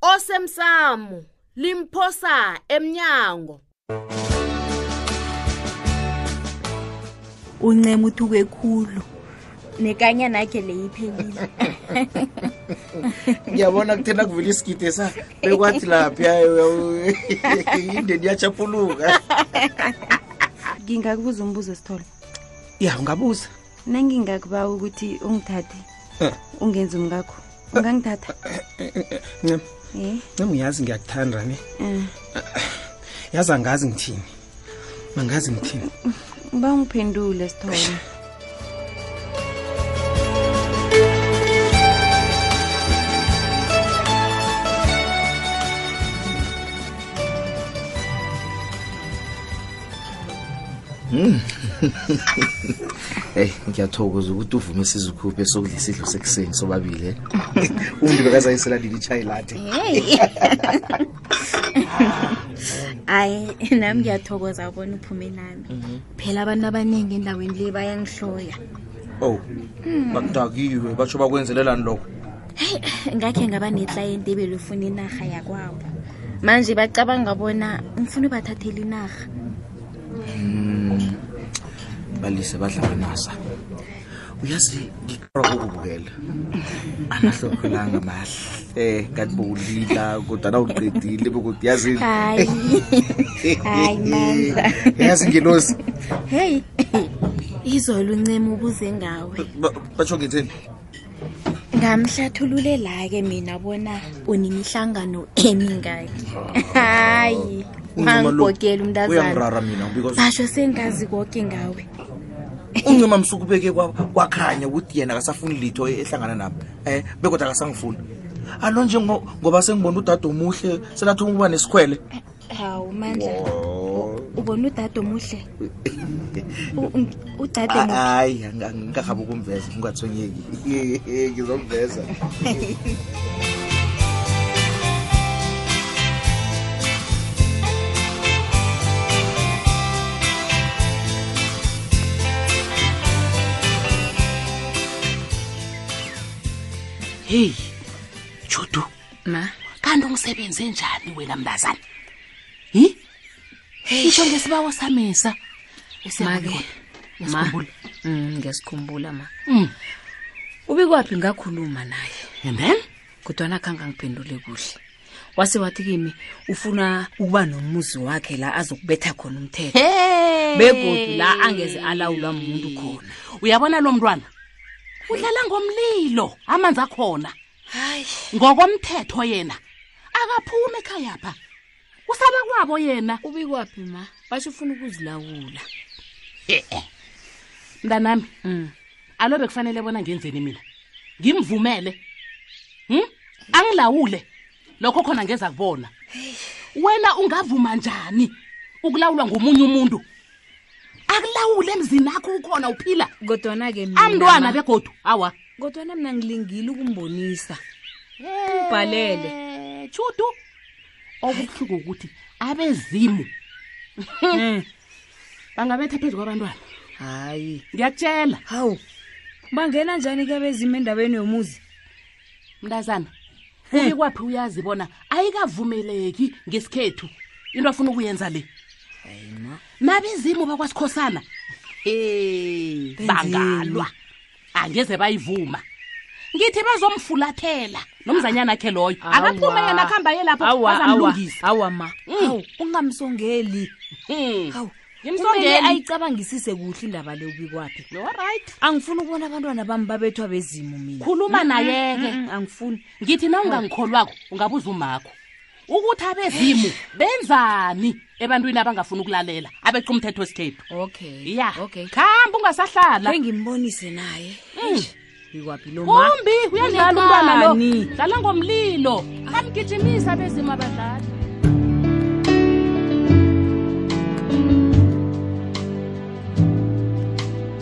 osemsamo limphosa emnyango uncema uthuke khulu nekanya nakhe leyiphelile ngiyabona kuthena kuvela isigidi sa bekwathi lapha indeni yachapuluka ngingakubuza umbuzo esithole ya ungabuza nangingakubawa ukuthi ungithathe eh. ungenza umkakho ungangithatha ncam eh. ncam uyazi ngiyakuthanda ne eh. yazi angazi ngithini mangazi ngithini uba ungiphendule sithole Hmm. eyi ngiyathokoza ukuthi uvume sizikhuphe sokudla isidlo sekuseni sobabili eh? umntu bekazayisela lini ichayi lathi hayi nami ngiyathokoza ubona uphume nami mhm. phela abantu abaningi endaweni le bayangihloya ow oh, bakudakiwe batsho bakwenzelelani lokho heyi ngakhe ngaba netlayenti ebelufuna inarha yakwabo manje bacabanga bona ngifuna ubathathela inarha hmm, balise badla banasa uyazi ngikara ukubukela anahlohelanga mahle ngathi bowulila kodwa nawuqedile bokuthi yazini yazi ngelosi heyi izolo uncema ubuze ngawe batsho ngitheni ngamhlathululela-ke mina bona unimihlangano emingaki hayi angibhogeli umntazana basho sengazi koke ngawe uncima msukubeke kwakhanya ukuthi yena akasafuni litho e-, ehlangana nami um eh, bekodwa akasangifuni alo nje ngoba sengibona udade omuhle senathi ukuba nesikhwele hawu mandla ubona udade omuhle udade hayi ngingakhabi ukumveza ungathonyeki ngizomveza heyi ma kanti ungisebenzi enjani wena mntazana hi isho ngesibawo samisa make ma mm, ngiyasikhumbula ma mm. ubikwaphi ngakhuluma naye and then kodwana khanga ngiphendule kuhle wase wathi kimi ufuna ukuba nomuzi wakhe la azokubetha khona umthetho begodu la angeze alawulwa muntu khona uyabona lo mntwana udlala ngomlilo amanzi akhona hayi ngokomthetho yena akaphumi ekhaya pha usaba kwabo yena ubikwaphi ma basho ufuna ukuzilawula e-e mntanami mm. alo bekufanele bona ngenzeni mina ngimvumele hm angilawule lokho khona ngeza kubona wena ungavuma njani ukulawulwa ngomunye umuntu akulawule emzini akho ukhona uphila kodwana-ke amntwana begodu awa kodwana mina ngilingile ukumbonisa umbhalele tshudu okubuhlungu ukuthi abezimu hmm. bangabetha phezu kwabantwana hayi ngiyakutshela hawu bangena njani ke abezimu endaweni yomuzi mntazana hmm. uye kwaphi uyazi bona ayikavumeleki ngesikhethu into afuna ukuyenza le nabezimu bakwasikhosana e bangalwa angeze bayivuma ngithi bazomfulathela nomzanyana akhe loyo Awa. akaphume yena akuhamba ye lapho Awa, awa, bazamlungisa awa ma Mm. Hawu, ungamsongeli Hmm. hawu kumele ngimsongeli ayicabangisise kuhle indaba le ubikwaphi olright angifuni ukubona abantwana bami babethwa bezimu mina khuluma naye-ke Mm, mm, angifuni ngithi na ungangikholwako ungabuza umakho ukuthi abezimu benzani ebantwini abangafuni ukulalela abeqa umthetho wesikhethu okay ya okay khamba ungasahlala engimbonise naye hmm. ikwaphi lo ma kumbi uyadlala umntwana lo dlala ngomlilo amgijimisa abezimu abadlali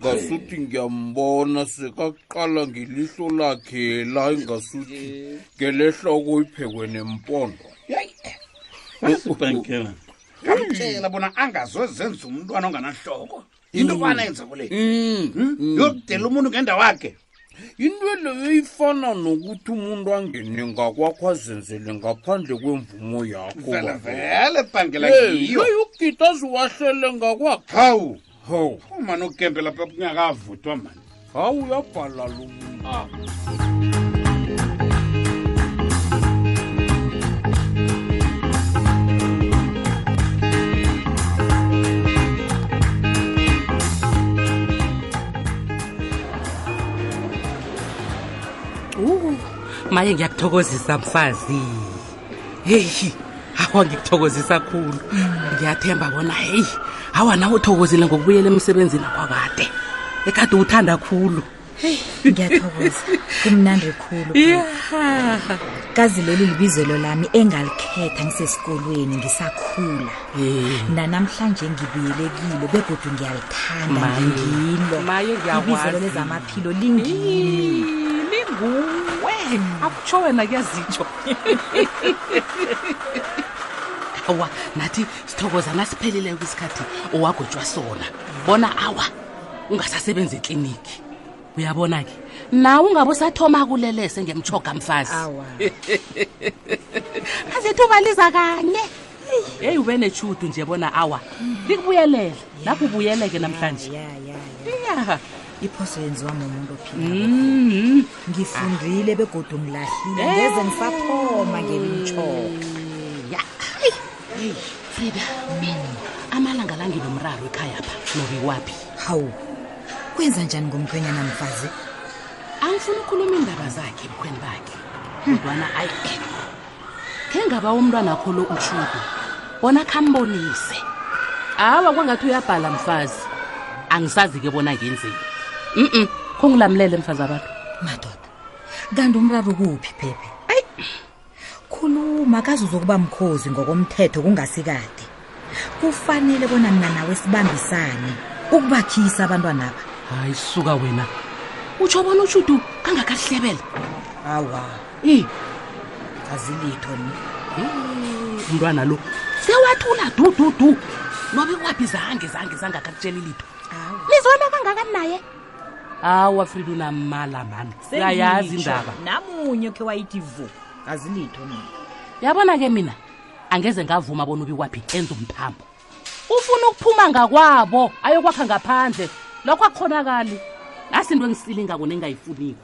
ngasuthi ngiyambona sekaqala ngelihlo lakhe la ingasuthi ngelehloko iphekwe nempondo ngamtshela bona angazozenza umntwana onganahloko into ubana yenza kule yokudela umuntu ngenda wakhe yinto leyo ifana nokuthi umuntu angene ngakwakho azenzele ngaphandle kwemvumo yakho vele vele bhangela ngiyo yokugida aziwahlele ngakwakho hawu hawu umani ukukembe lapha kungakavuthwa mani hawu uyabhala lo muntu ah. manje ngiyakuthokozisa mfazi heyi hawa ngikuthokozisa khulu ngiyathemba bona heyi hawa nawe uthokozile ngokubuyela emsebenzini akwakade ekade uwuthanda khulu ngiyathokoza kumnandi khulu ya kazi leli libizelo lami engalikhetha ngisesikolweni ngisakhula nanamhlanje ngibuyele kilo begodu ngiyalithanda Maye. ngingilo Maye, ngiyakwazi. ibizelo lezamaphilo lingimi linguwe akutsho wena kuyazitsho awa nathi sithokoza nasiphelileko isikhathi owagotshwa sona bona awa ungasasebenzi ekliniki uyabona-ke nawe ungabe usathoma kulelese ngemtshoga mfazi azithuba liza kanye heyi ube netshudu nje bona awa likubuyelela lapho ubuyeleke namhlanje ya iphoso yenziwa mumuntu ophilakhulu ngifundile begodu ngilahlile ngeze ngisaphoma ngemitshoga heyi fida mini amalanga la nginomraro ekhaya pha nobikwaphi hawu kwenza njani ngomkhwenyana mfazi angifuni ukhuluma iindaba zakhe ebukhweni bakhe kodwana ayi khe ngaba umntwana kho lo ushudu bona khambonise awa kwangathi uyabhala mfazi angisazi-ke bona ngenzeni mm khongilamulele mfazi abantu madoda kanti umraro kuphi phephe khuluma kazi uzokuba mkhozi ngokomthetho kungasikade kufanele bona mna nawe sibambisane ukubakhisa abantwanaba hayi suka wena utsho bona utshudu angakahlebela awa i azilitho ni umntwana lo sewathula dududu nobe kwaphi zange zange zangakakutshela ilitho nizona kangakani naye awa frida unamala mani uyayazi indaba namunye khe wayithi vu azilitho mina yabona ke mina angeze ngavuma bona ubikwaphi enza umphambo ufuna ukuphuma ngakwabo ayokwakha ngaphandle lokho akukhonakali nasinto engisilingako nengayifuniko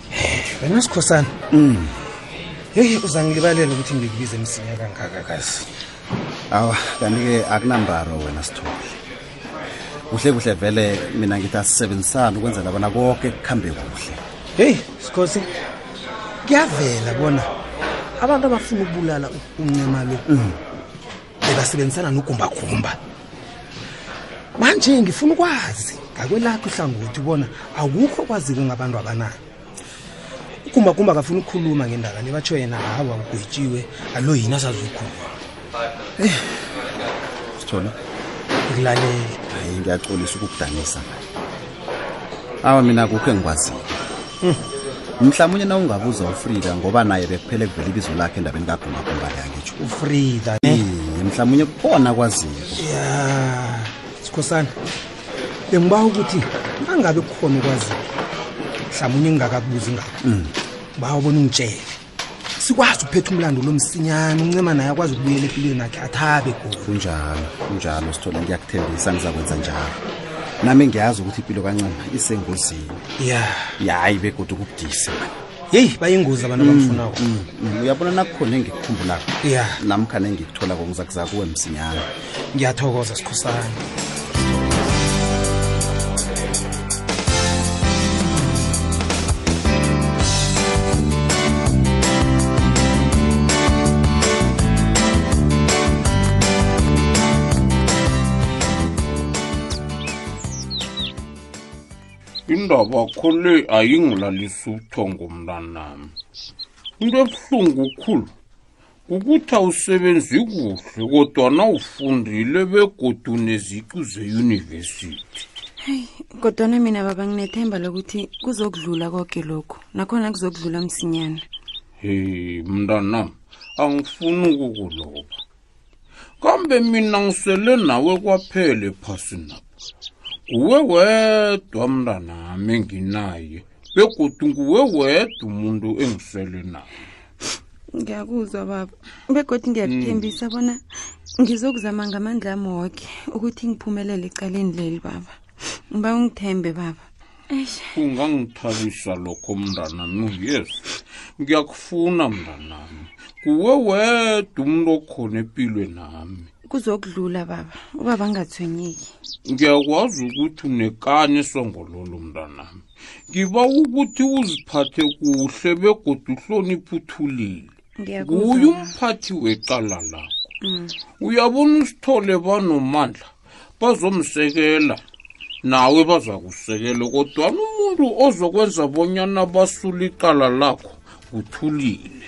wena sikhosana mm. heyi uzangilibalela ukuthi ngikubize msinya kangaka kazi awa kanti-ke akunambaro wena sithole kuhle kuhle vele mina ngithi asisebenzisani ukwenzela bona konke kuhambe kuhle heyi sikhosi kuyavela bona abantu abafuna ukubulala uncema lo mm. bebasebenzisana nogumbagumba manje ngifuna ukwazi ngakwelakho ihlangothi ubona akukho kwaziko ngabantu abanayo ugumbagumba akafuna ukukhuluma ngendaba le batsho yena hawa ugwetshiwe alo yini asazokhuluma eh, sithole ngilalele hayi ngiyaxolisa ukukudanisa awa mina kukho engikwaziyo mhlawumunye na ungabuza ufrida ngoba naye bekuphele kuvela ibizo lakhe endabeni kagumagumbane angitsho ufrida ne Iye, mhlawumunye kukhona kwaziko ya sikhosana bengiba ukuthi angabe kukhona ukwazi mhlawumunye ngingakakubuzi ngakho bawa bona ungitshele sikwazi ukuphetha umlando lo msinyana uncema naye akwazi ukubuyela empilweni yakhe athabe goli kunjalo kunjalo sithole ngiyakuthembisa ngizakwenza njalo nami ngiyazi ukuthi impilo kancema isengozini ya yayi begodwa ukubudise mani yeyi bayingozi abantu abamfunako Mm, mm, uyabona nakukhona engikukhumbulako ya namkhani engikutholako ngizakuza kuwe msinyana ngiyathokoza sikhosana indaba kho le ayingilalisi ubuthongo mntanami into ebuhlungu khulu ukuthi awusebenzi kuhle kodwana ufundile begodu neziqu zeyunivesithi heyi kodwana mina baba nginethemba lokuthi kuzokudlula koke lokhu nakhona kuzokudlula msinyana heyi mntanam angifuni ukukuloba kambe mina ngisele nawe kwaphele phasina nguwe wedwa mntanami enginaye begodu nguwe wedwa umuntu engisele nawo ngiyakuzwa baba begodwa ngiyakuthembisa bona ngizokuzama ngamandla ami woke ukuthi ngiphumelele ecaleni leli baba ngiba ungithembe baba kungangithabisa lokho mntanami yes ngiyakufuna mntanami kuwe wedwa umuntu okhona empilwe nami kuzokudlula baba ubaba angathwenyeki ngiyakwazi ukuthi unekani esongololo mntanami ngiba ukuthi uziphathe kuhle begoda uhloniphe uthulile nguye umphathi wecala lakho mm. uyabona usithole banomandla bazomsekela nawe baza kusekela kodwana umuntu ozokwenza bonyana basula icala lakho kuthulile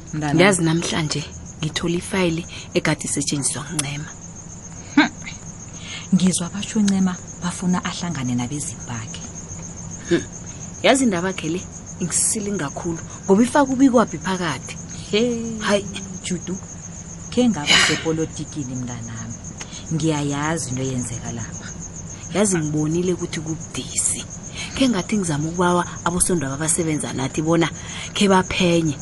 Mntana. ngiyazi namhlanje ngithola ifayili egade isetshenziswa nguncema ngizwa basho uncema bafuna ahlangane nabezimu bakhe yazi indaba yakhe le ingisile ngakhulu ngoba ifaka ubikwaphi phakathi he hayi judu khe ngaba sepolitikini mntanami ngiyayazi into eyenzeka lapha yazi ngibonile ukuthi kubudisi khe ngathi ngizama ukubawa abosondaba abasebenza nathi bona khe baphenye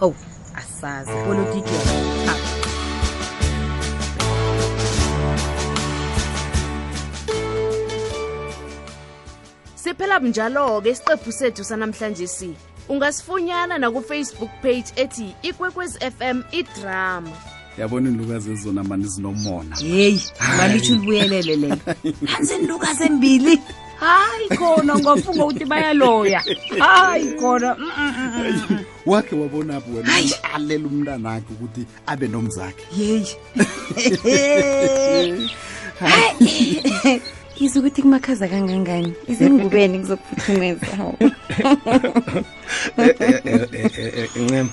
oh asazi politiki siphela bunjalo-ke isiqephu sethu sanamhlanje si ungasifunyana nakufacebook page ethi ikwekwezi fm idrama yabona iinlukazi ezona mani zinomona yeyi ngalitho ulibuyelele lelo hansi iinlukazi embili hayi khona ungafunga ukuthi bayaloya hayi khona mm, mm, mm, wakhe wabonaphi wena Hayi. umuntu alela umntanakhe ukuthi abe nomzakhe yeyi izwa ukuthi kumakhaza kangangani izingubeni ngizokuphuthumeza hawu ncema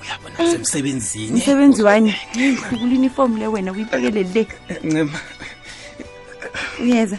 uyabona semsebenzini msebenzi wani ukula uniform le wena uyipakele le ncema uyeza